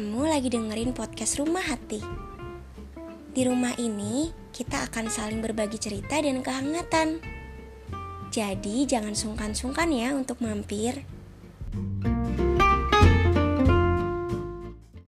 Kamu lagi dengerin podcast Rumah Hati. Di rumah ini, kita akan saling berbagi cerita dan kehangatan. Jadi, jangan sungkan-sungkan ya untuk mampir.